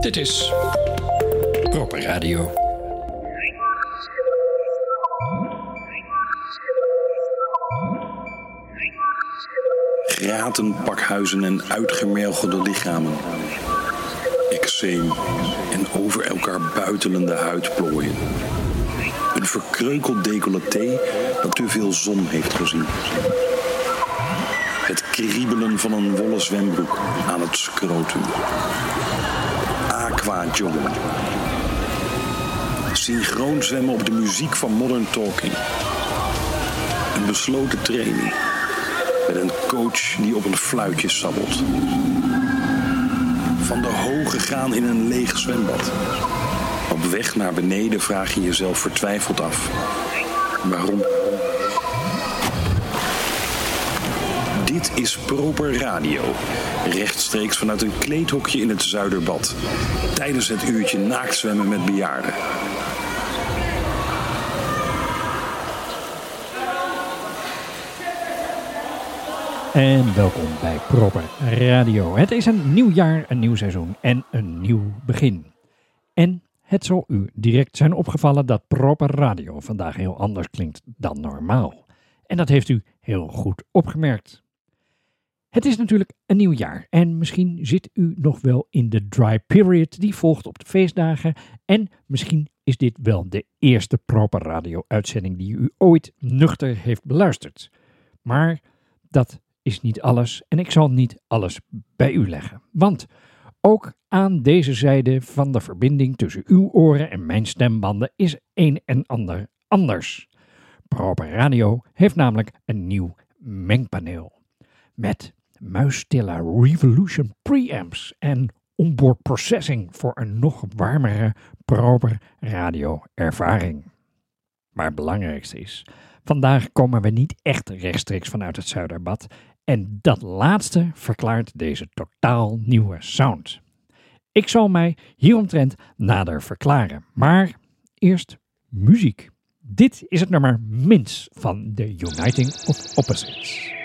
Dit is Proper Radio. Gratenpakhuizen en uitgemergelde lichamen. Eczeem en over elkaar buitelende huidplooien. Een verkreukeld decolleté dat te veel zon heeft gezien. Het kriebelen van een wollen zwembroek aan het scrotum. Aqua-joggen. Synchroon zwemmen op de muziek van Modern Talking. Een besloten training. Met een coach die op een fluitje sabbelt. Van de hoge gaan in een leeg zwembad. Op weg naar beneden vraag je jezelf vertwijfeld af. Waarom? Dit is Proper Radio. Rechtstreeks vanuit een kleedhokje in het Zuiderbad. Tijdens het uurtje naaktzwemmen met bejaarden. En welkom bij Proper Radio. Het is een nieuw jaar, een nieuw seizoen en een nieuw begin. En het zal u direct zijn opgevallen dat Proper Radio vandaag heel anders klinkt dan normaal. En dat heeft u heel goed opgemerkt. Het is natuurlijk een nieuw jaar en misschien zit u nog wel in de dry period die volgt op de feestdagen. En misschien is dit wel de eerste Proper Radio uitzending die u ooit nuchter heeft beluisterd. Maar dat is niet alles en ik zal niet alles bij u leggen. Want ook aan deze zijde van de verbinding tussen uw oren en mijn stembanden is een en ander anders. Proper Radio heeft namelijk een nieuw mengpaneel. Met muisstille Revolution preamps en onboard processing voor een nog warmere proper radio ervaring. Maar het belangrijkste is, vandaag komen we niet echt rechtstreeks vanuit het Zuiderbad en dat laatste verklaart deze totaal nieuwe sound. Ik zal mij hieromtrent nader verklaren, maar eerst muziek. Dit is het nummer Mins van The Uniting of Opposites.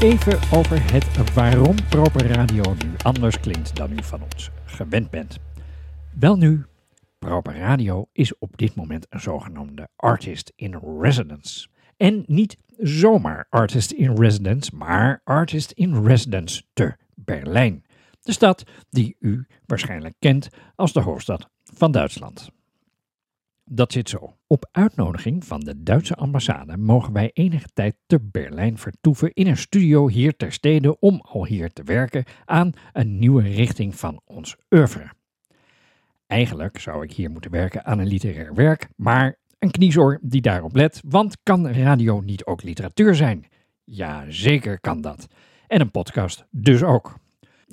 Even over het waarom Proper Radio nu anders klinkt dan u van ons gewend bent. Wel nu, Proper Radio is op dit moment een zogenaamde artist in residence. En niet zomaar artist in residence, maar artist in residence te Berlijn. De stad die u waarschijnlijk kent als de hoofdstad van Duitsland. Dat zit zo. Op uitnodiging van de Duitse ambassade mogen wij enige tijd te Berlijn vertoeven in een studio hier ter stede om al hier te werken aan een nieuwe richting van ons oeuvre. Eigenlijk zou ik hier moeten werken aan een literair werk, maar een kniezoor die daarop let, want kan radio niet ook literatuur zijn? Ja, zeker kan dat. En een podcast dus ook.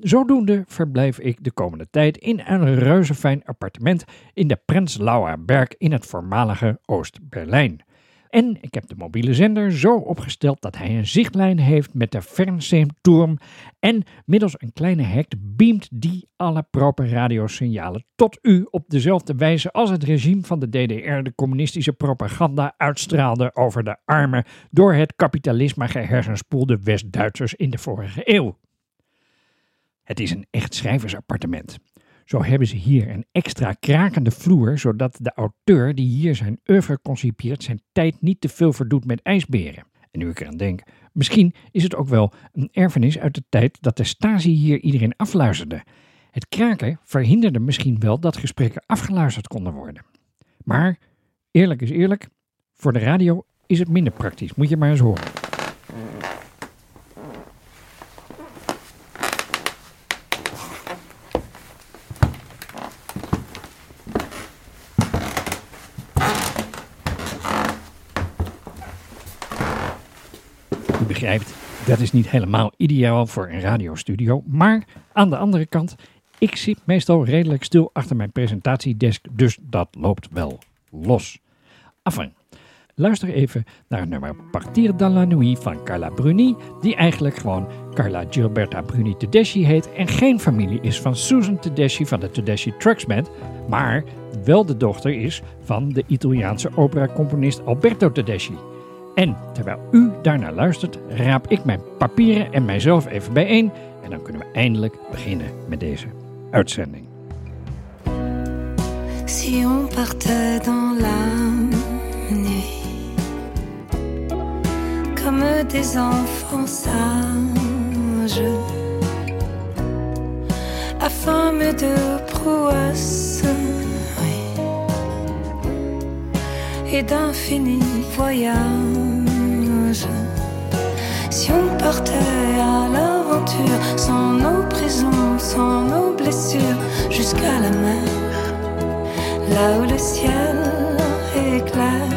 Zodoende verblijf ik de komende tijd in een reuzefijn appartement in de Prenzlauer Berg in het voormalige Oost-Berlijn. En ik heb de mobiele zender zo opgesteld dat hij een zichtlijn heeft met de Fernsehturm en middels een kleine hek beamt die alle proper radiosignalen tot u op dezelfde wijze als het regime van de DDR de communistische propaganda uitstraalde over de arme, door het kapitalisme gehersenspoelde West-Duitsers in de vorige eeuw. Het is een echt schrijversappartement. Zo hebben ze hier een extra krakende vloer, zodat de auteur die hier zijn oeuvre concipieert zijn tijd niet te veel verdoet met ijsberen. En nu ik eraan denk, misschien is het ook wel een erfenis uit de tijd dat de Stasi hier iedereen afluisterde. Het kraken verhinderde misschien wel dat gesprekken afgeluisterd konden worden. Maar, eerlijk is eerlijk, voor de radio is het minder praktisch, moet je maar eens horen. U begrijpt, dat is niet helemaal ideaal voor een radiostudio. Maar aan de andere kant, ik zit meestal redelijk stil achter mijn presentatiedesk, dus dat loopt wel los. Enfin, luister even naar het nummer Partir dans la nuit van Carla Bruni, die eigenlijk gewoon Carla Gilberta Bruni Tedeschi heet en geen familie is van Susan Tedeschi van de Tedeschi Trucks Band, maar wel de dochter is van de Italiaanse operacomponist Alberto Tedeschi. En terwijl u daarnaar luistert, raap ik mijn papieren en mijzelf even bijeen en dan kunnen we eindelijk beginnen met deze uitzending. Si on partait dans la nuit, comme des enfants sages, affamés de prouesse oui, et d'infinis voyages. Si on partait à l'aventure, sans nos prisons, sans nos blessures, jusqu'à la mer, là où le ciel est clair.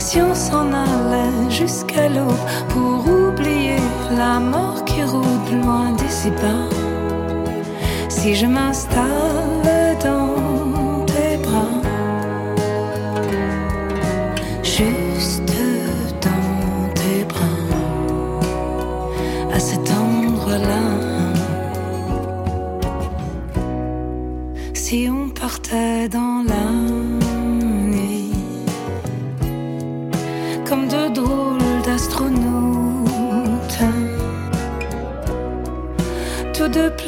Si on s'en allait jusqu'à l'eau pour oublier la mort qui rôde loin d'ici-bas. Si je m'installe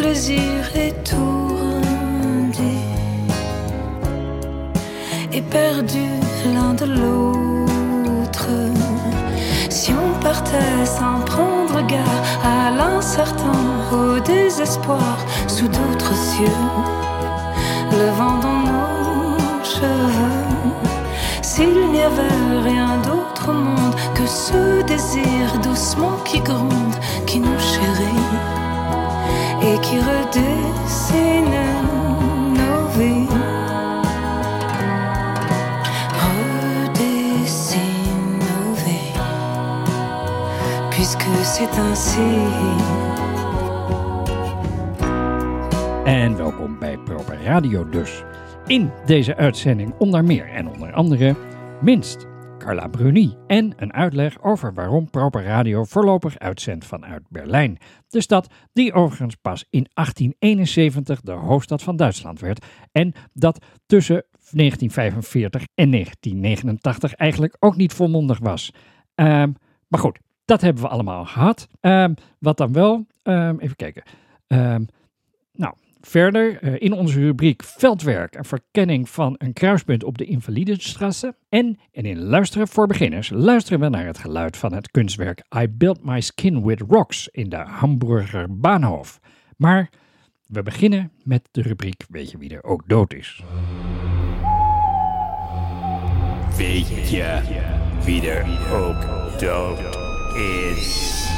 plaisir étourdi et perdu l'un de l'autre. Si on partait sans prendre garde à l'incertain, au désespoir, sous d'autres cieux le vent dans nos cheveux. S'il n'y avait rien d'autre au monde que ce désir doucement qui gronde, qui nous chérit et qui redessine nos vies. Redessine nos vies, puisque c'est ainsi. En welkom bij Proper Radio dus. In deze uitzending onder meer en onder andere minst Carla Bruni en een uitleg over waarom Proper Radio voorlopig uitzendt vanuit Berlijn. De stad die overigens pas in 1871 de hoofdstad van Duitsland werd en dat tussen 1945 en 1989 eigenlijk ook niet volmondig was. Ehm, maar goed, dat hebben we allemaal gehad. Ehm, wat dan wel? Ehm, even kijken. Nou, verder eh, in onze rubriek Veldwerk en verkenning van een kruispunt op de Invalidenstrasse. En, en in Luisteren voor Beginners luisteren we naar het geluid van het kunstwerk I Built My Skin with Rocks in de Hamburger Bahnhof. Maar we beginnen met de rubriek Weet je wie er ook dood is? Weet je wie er ook dood is?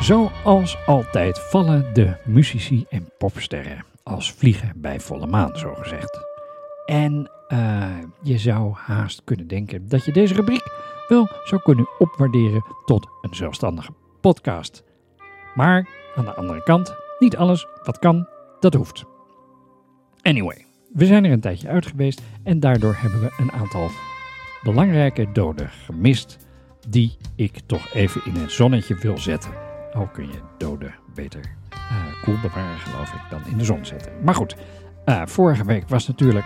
Zoals altijd vallen de muzici en popsterren als vliegen bij volle maan, zo gezegd. En eh, je zou haast kunnen denken dat je deze rubriek wel zou kunnen opwaarderen tot een zelfstandige podcast. Maar aan de andere kant, niet alles wat kan, dat hoeft. Anyway, we zijn er een tijdje uit geweest en daardoor hebben we een aantal belangrijke doden gemist die ik toch even in het zonnetje wil zetten. Al kun je doden beter uh, koel bewaren, geloof ik, dan in de zon zetten. Maar goed, uh, vorige week was natuurlijk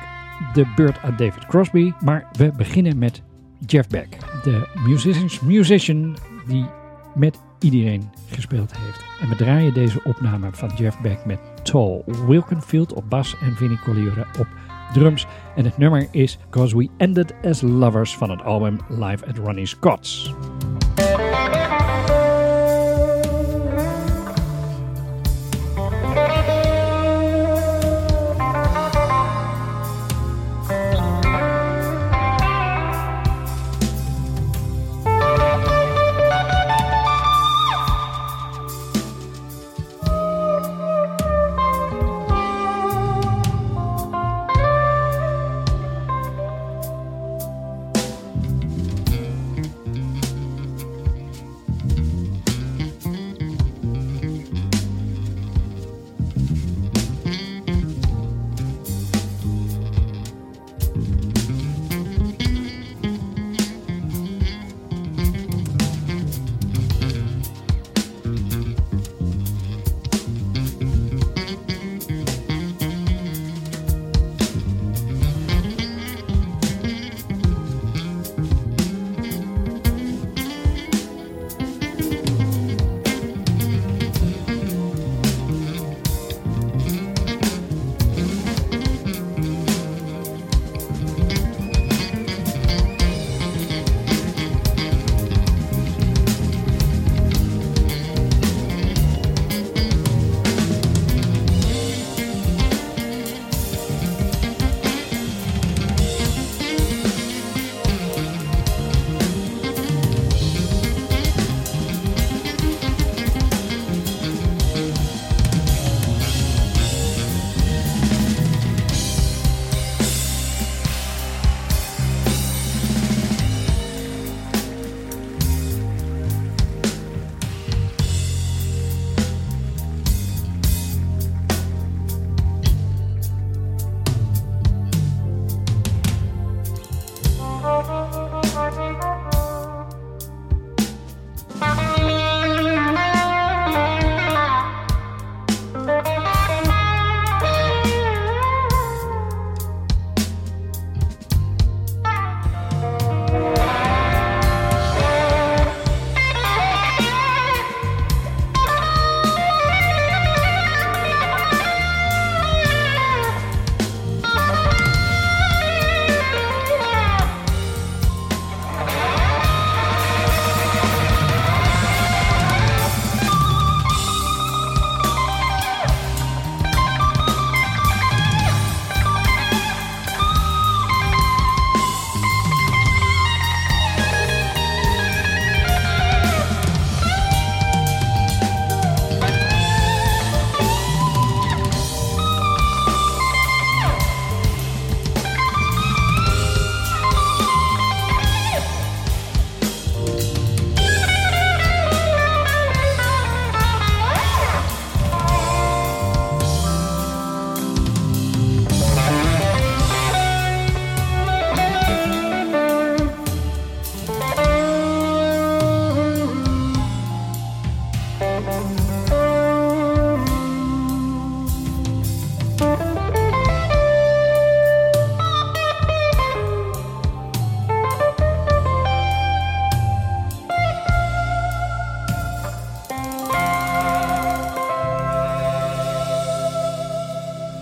de beurt aan David Crosby. Maar we beginnen met Jeff Beck, de musicians musician die met iedereen gespeeld heeft. En we draaien deze opname van Jeff Beck met Tall Wilkenfield op bas en Vinnie Collier op drums. En het nummer is Cause We Ended As Lovers van het album Live at Ronnie Scott's.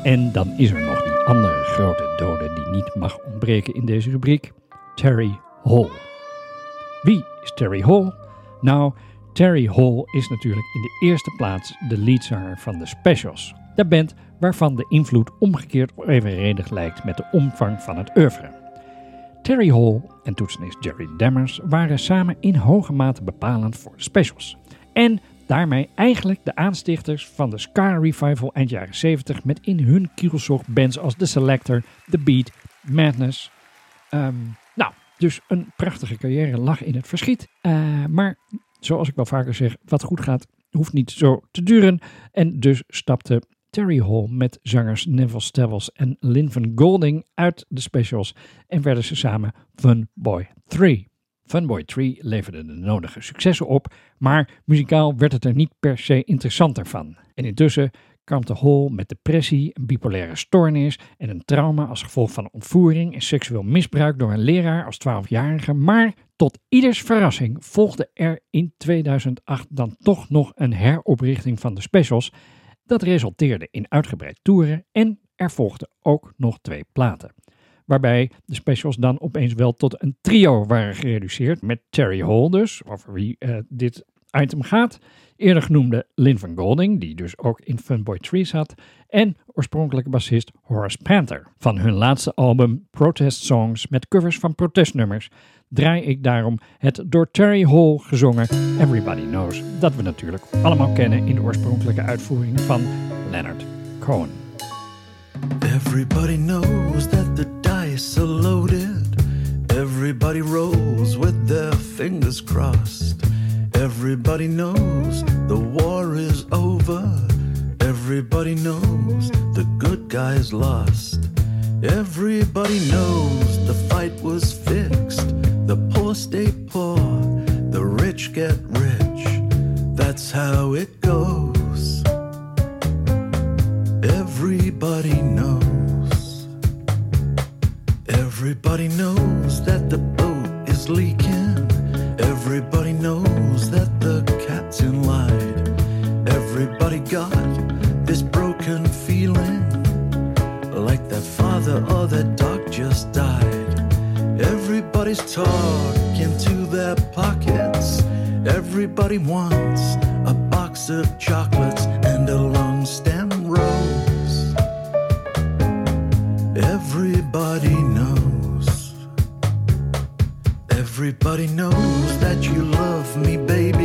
En dan is er nog die andere grote dode die niet mag ontbreken in deze rubriek, Terry Hall. Wie is Terry Hall? Nou, Terry Hall is natuurlijk in de eerste plaats de leadzanger van de Specials. De band waarvan de invloed omgekeerd evenredig lijkt met de omvang van het oeuvre. Terry Hall en toetsenist Jerry Dammers waren samen in hoge mate bepalend voor de Specials. En daarmee eigenlijk de aanstichters van de ska revival eind jaren 70 met in hun kielzog bands als The Selector, The Beat, Madness. Ehm, nou, dus een prachtige carrière lag in het verschiet. Uh, maar zoals ik wel vaker zeg, wat goed gaat, hoeft niet zo te duren. En dus stapte Terry Hall met zangers Neville Stavels en Lynn van Golding uit de specials en werden ze samen Fun Boy 3. Funboy 3 leverde de nodige successen op, maar muzikaal werd het er niet per se interessanter van. En intussen kampte Hall met depressie, een bipolaire stoornis en een trauma als gevolg van ontvoering en seksueel misbruik door een leraar als 12-jarige. Maar tot ieders verrassing volgde er in 2008 dan toch nog een heroprichting van de specials. Dat resulteerde in uitgebreid toeren en er volgden ook nog twee platen waarbij de specials dan opeens wel tot een trio waren gereduceerd met Terry Hall dus, over wie uh, dit item gaat, eerder genoemde Lynn van Golding, die dus ook in Funboy 3 zat, en oorspronkelijke bassist Horace Panther. Van hun laatste album Protest Songs met covers van protestnummers draai ik daarom het door Terry Hall gezongen Everybody Knows, dat we natuurlijk allemaal kennen in de oorspronkelijke uitvoering van Leonard Cohen. Everybody knows that the dice are loaded. Everybody rolls with their fingers crossed. Everybody knows the war is over. Everybody knows the good guys lost. Everybody knows the fight was fixed. The poor stay poor, the rich get rich. That's how it goes. Everybody knows. Everybody knows that the boat is leaking. Everybody knows that the captain lied. Everybody got this broken feeling like their father or their dog just died. Everybody's talking to their pockets. Everybody wants a box of chocolates and a long stem Everybody knows. Everybody knows that you love me, baby.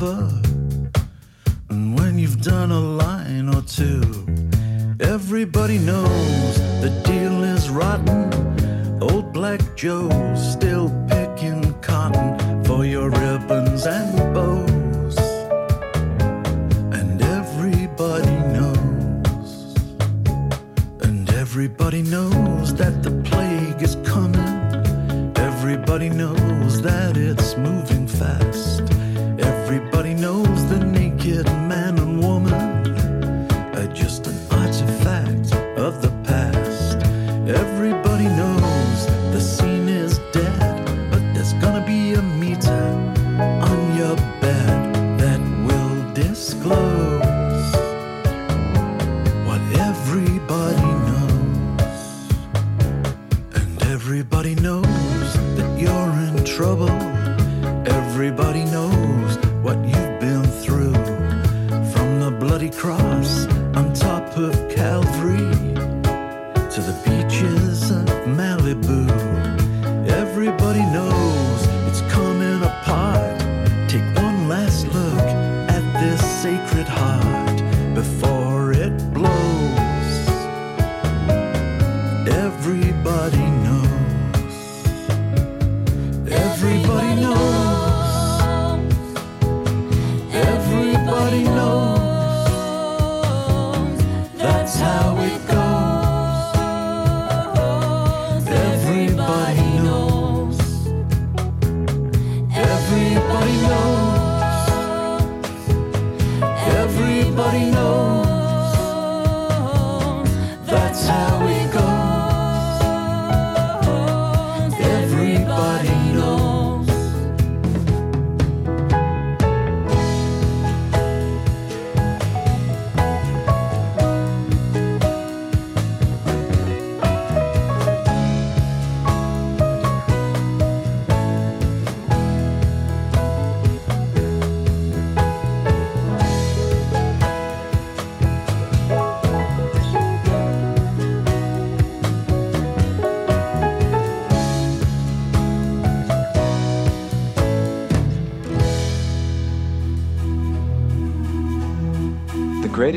And when you've done a line or two, everybody knows the deal is rotten. Old Black Joe's still picking cotton for your ribbons and bows. And everybody knows. And everybody knows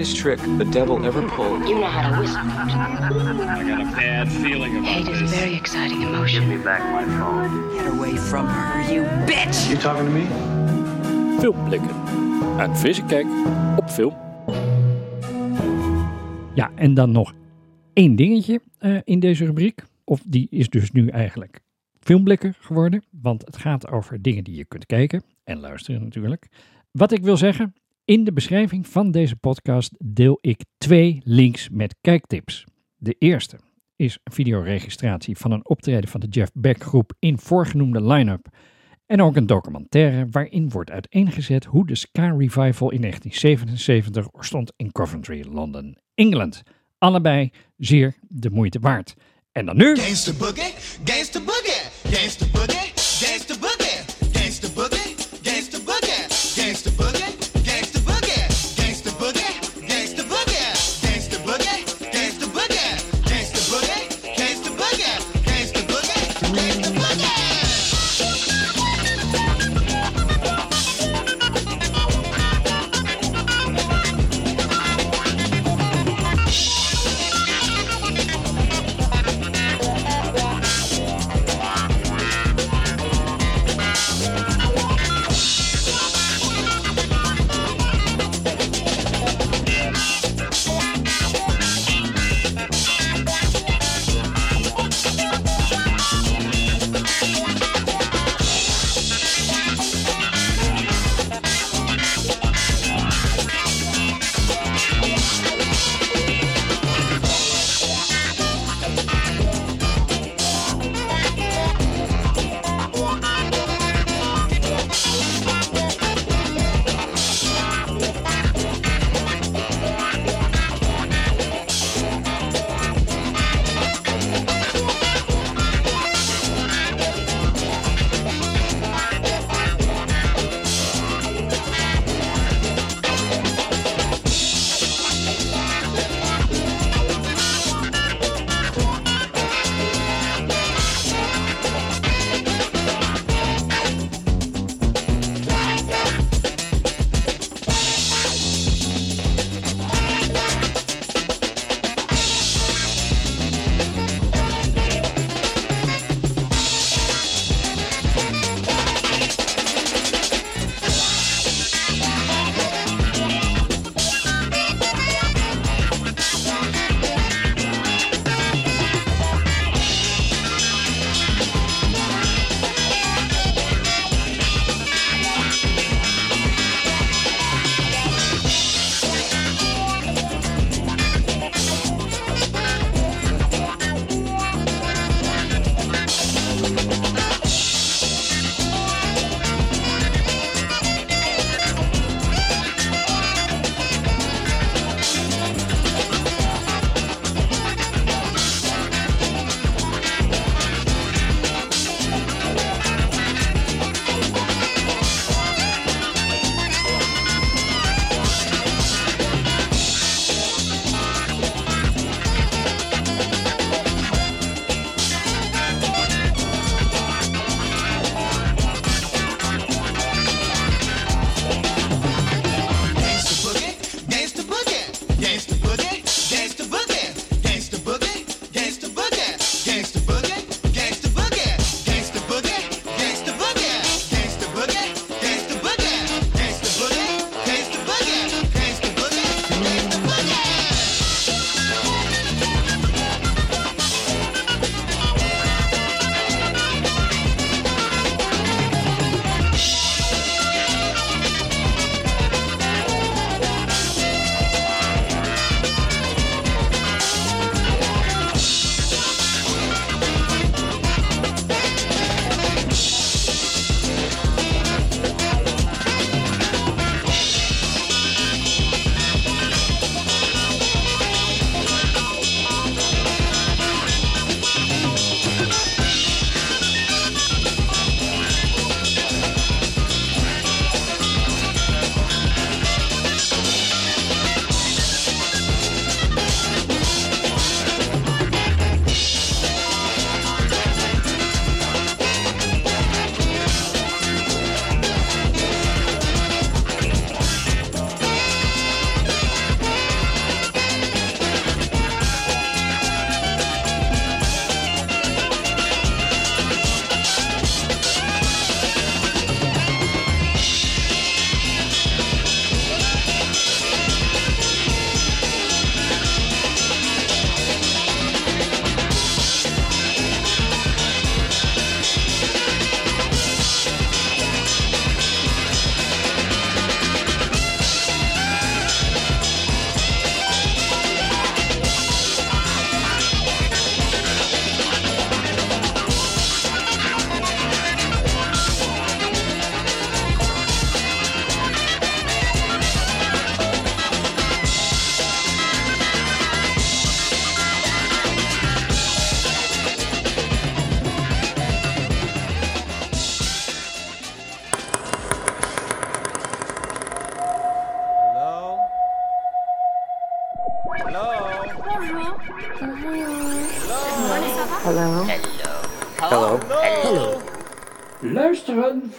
greatest trick the devil ever pulled. You know how to whistle. I got a bad feeling about Hate is a this. very exciting emotion. Get away from her, you bitch! You talking to me? Filmblikken. Een frisse kijk op film. Ja, en dan nog één dingetje eh, in deze rubriek. Of die is dus nu eigenlijk filmblikken geworden. Want het gaat over dingen die je kunt kijken en luisteren natuurlijk. Wat ik wil zeggen, in de beschrijving van deze podcast deel ik twee links met kijktips. De eerste is videoregistratie van een optreden van de Jeff Beck groep in voorgenoemde line-up. En ook een documentaire waarin wordt uiteengezet hoe de ska revival in 1977 stond in Coventry, Londen, Engeland. Allebei zeer de moeite waard. En dan nu... Gangsta boogie, gangsta boogie, gangsta boogie,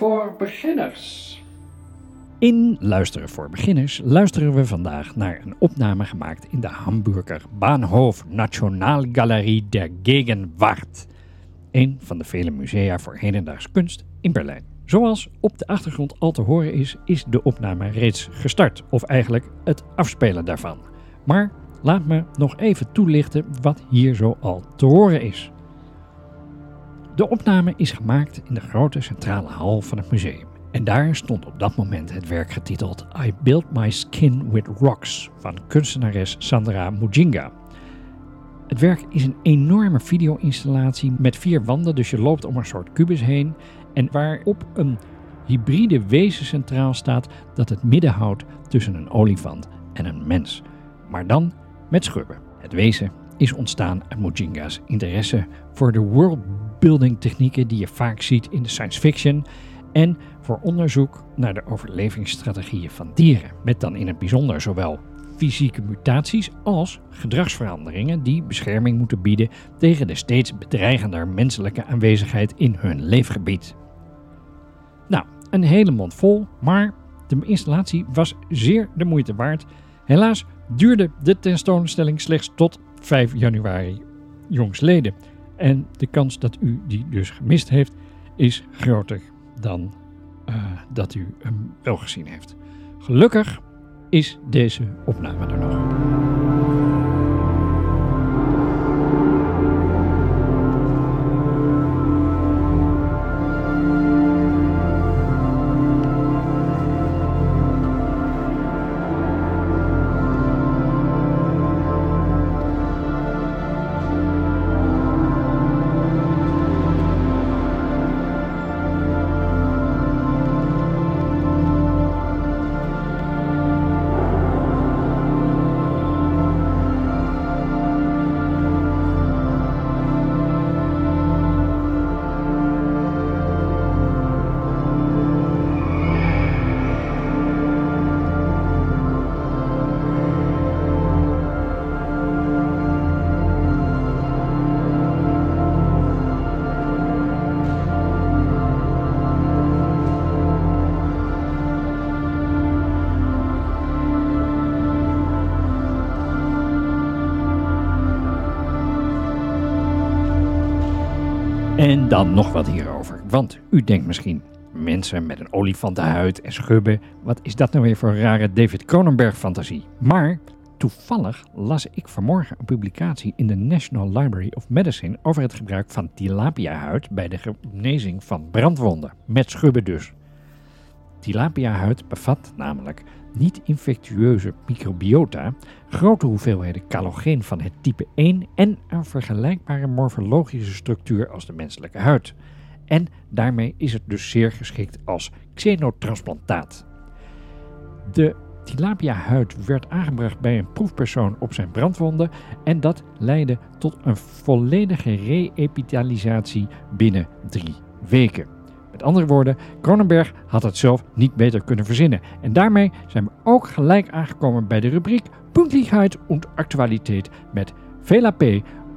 voor beginners. In Luisteren voor Beginners luisteren we vandaag naar een opname gemaakt in de Hamburger Bahnhof Nationalgalerie der Gegenwart. Een van de vele musea voor hedendaagse kunst in Berlijn. Zoals op de achtergrond al te horen is, is de opname reeds gestart, of eigenlijk het afspelen daarvan. Maar laat me nog even toelichten wat hier zo al te horen is. De opname is gemaakt in de grote centrale hal van het museum. En daar stond op dat moment het werk getiteld I Built My Skin with Rocks van kunstenares Sandra Mujinga. Het werk is een enorme video-installatie met vier wanden, dus je loopt om een soort kubus heen. En waarop een hybride wezen centraal staat dat het midden houdt tussen een olifant en een mens. Maar dan met schubben. Het wezen is ontstaan uit Mujinga's interesse voor de worldbuilding technieken die je vaak ziet in de science fiction en voor onderzoek naar de overlevingsstrategieën van dieren, met dan in het bijzonder zowel fysieke mutaties als gedragsveranderingen die bescherming moeten bieden tegen de steeds bedreigender menselijke aanwezigheid in hun leefgebied. Nou, een hele mond vol, maar de installatie was zeer de moeite waard. Helaas duurde de tentoonstelling slechts tot 5 januari jongsleden. En de kans dat u die dus gemist heeft is groter dan eh, dat u hem wel gezien heeft. Gelukkig is deze opname er nog. Dan nog wat hierover. Want u denkt misschien, mensen met een olifantenhuid en schubben, wat is dat nou weer voor een rare David Cronenberg fantasie? Maar toevallig las ik vanmorgen een publicatie in de National Library of Medicine over het gebruik van tilapia-huid bij de genezing van brandwonden, met schubben dus. Tilapia-huid bevat namelijk niet-infectieuze microbiota, grote hoeveelheden calogeen van het type 1 en een vergelijkbare morfologische structuur als de menselijke huid. En daarmee is het dus zeer geschikt als xenotransplantaat. De tilapia-huid werd aangebracht bij een proefpersoon op zijn brandwonden en dat leidde tot een volledige re-epithelialisatie binnen drie weken. Met andere woorden, Cronenberg had het zelf niet beter kunnen verzinnen. En daarmee zijn we ook gelijk aangekomen bij de rubriek Pünktlichkeit und Aktualität met Vela P.,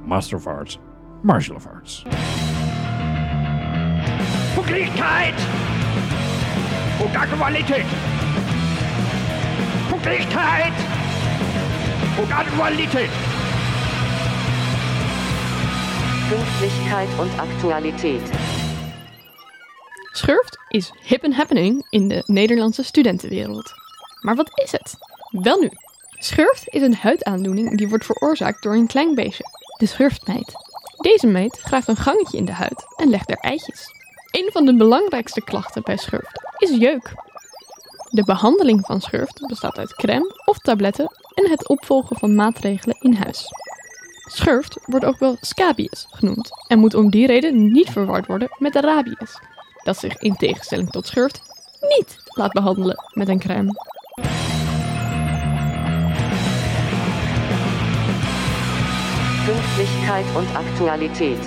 Master of Arts, Martial of Arts. Pünktlichkeit und Aktualität. Pünktlichkeit und Aktualität. Pünktlichkeit und Aktualität. Schurft is hip and happening in de Nederlandse studentenwereld. Maar wat is het? Wel nu, schurft is een huidaandoening die wordt veroorzaakt door een klein beestje, de schurftmeid. Deze meid graaft een gangetje in de huid en legt er eitjes. Een van de belangrijkste klachten bij schurft is jeuk. De behandeling van schurft bestaat uit crème of tabletten en het opvolgen van maatregelen in huis. Schurft wordt ook wel scabies genoemd en moet om die reden niet verward worden met de rabies, dat zich in tegenstelling tot schurft niet laat behandelen met een crème. Pünktlichkeit und Aktualität.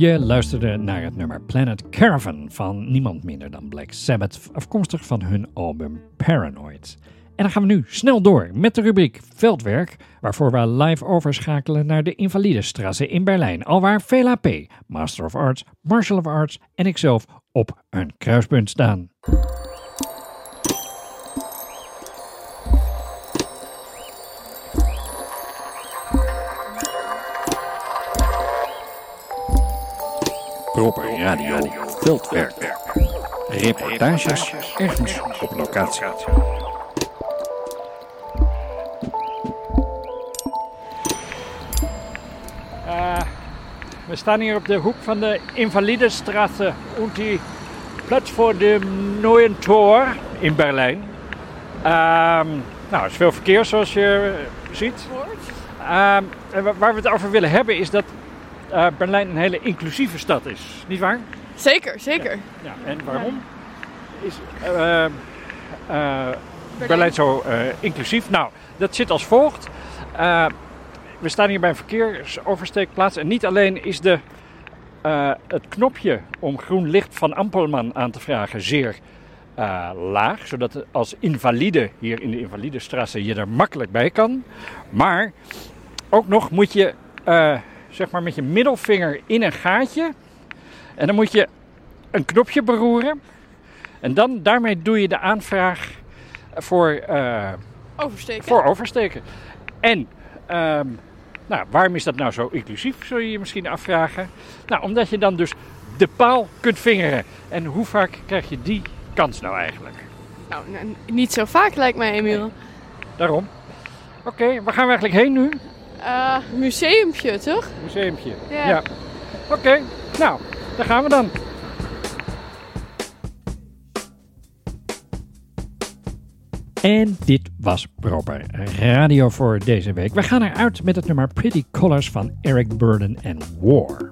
Je luisterde naar het nummer Planet Caravan van niemand minder dan Black Sabbath, afkomstig van hun album Paranoid. En dan gaan we nu snel door met de rubriek Veldwerk, waarvoor we live overschakelen naar de Invalidestrasse in Berlijn, alwaar VLAP, Master of Arts, Martial of Arts en ikzelf op een kruispunt staan. Proper Radio Veldwerk. Reportages ergens op locatie. Uh, we staan hier op de hoek van de Invalidestraße und die Platz voor de Neuen Tor in Berlijn. Ehm, nou, is veel verkeer zoals je ziet. Ehm, waar we het over willen hebben is dat eh, Berlijn een hele inclusieve stad is. Niet waar? Zeker, zeker. Ja, en waarom is eh, eh, Berlijn zo inclusief? Nou, dat zit als volgt. We staan hier bij een verkeersoversteekplaats en niet alleen is de, het knopje om groen licht van Ampelman aan te vragen zeer laag, zodat als invalide hier in de Invalidestraße je er makkelijk bij kan. Maar ook nog moet je zeg maar met je middelvinger in een gaatje en dan moet je een knopje beroeren. En dan, daarmee doe je de aanvraag voor, eh, Oversteken. voor oversteken. En ehm, nou, waarom is dat nou zo inclusief, zul je je misschien afvragen. Nou, omdat je dan dus de paal kunt vingeren. En hoe vaak krijg je die kans nou eigenlijk? Nou, niet zo vaak lijkt mij, Emiel. Daarom. Oké, waar gaan we eigenlijk heen nu? Eh, museumpje, toch? Museumpje. Ja. Oké, nou, daar gaan we dan. En dit was proper radio voor deze week. We gaan eruit met het nummer Pretty Colors van Eric Burden en War.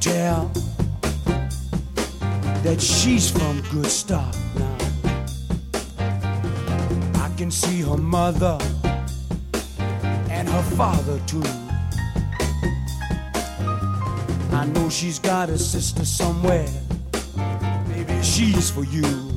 tell that she's from good stock now. I can see her mother and her father too. I know she's got a sister somewhere. Maybe she's for you.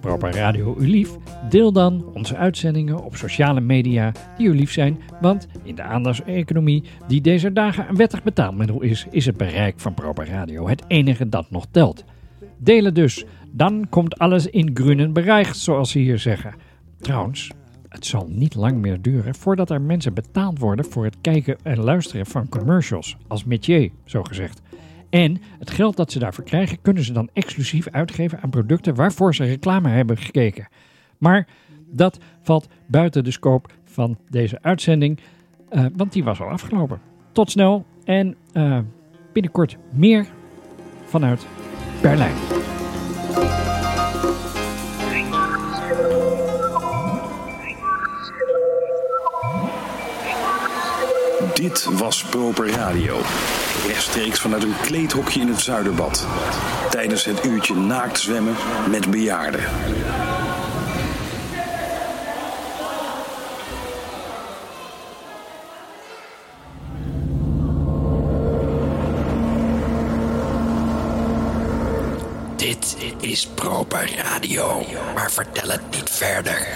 Proper Radio u lief? Deel dan onze uitzendingen op sociale media die u lief zijn, want in de aandachtseconomie die deze dagen een wettig betaalmiddel is, is het bereik van Proper Radio het enige dat nog telt. Delen dus, dan komt alles in groenen bereikt, zoals ze hier zeggen. Trouwens, het zal niet lang meer duren voordat er mensen betaald worden voor het kijken en luisteren van commercials, als métier, zo gezegd. En het geld dat ze daarvoor krijgen, kunnen ze dan exclusief uitgeven aan producten waarvoor ze reclame hebben gekeken. Maar dat valt buiten de scope van deze uitzending, eh, want die was al afgelopen. Tot snel en eh, binnenkort meer vanuit Berlijn. Dit was Proper Radio. Rechtstreeks vanuit een kleedhokje in het Zuiderbad. Tijdens het uurtje naakt zwemmen met bejaarden. Dit is Proper Radio, maar vertel het niet verder.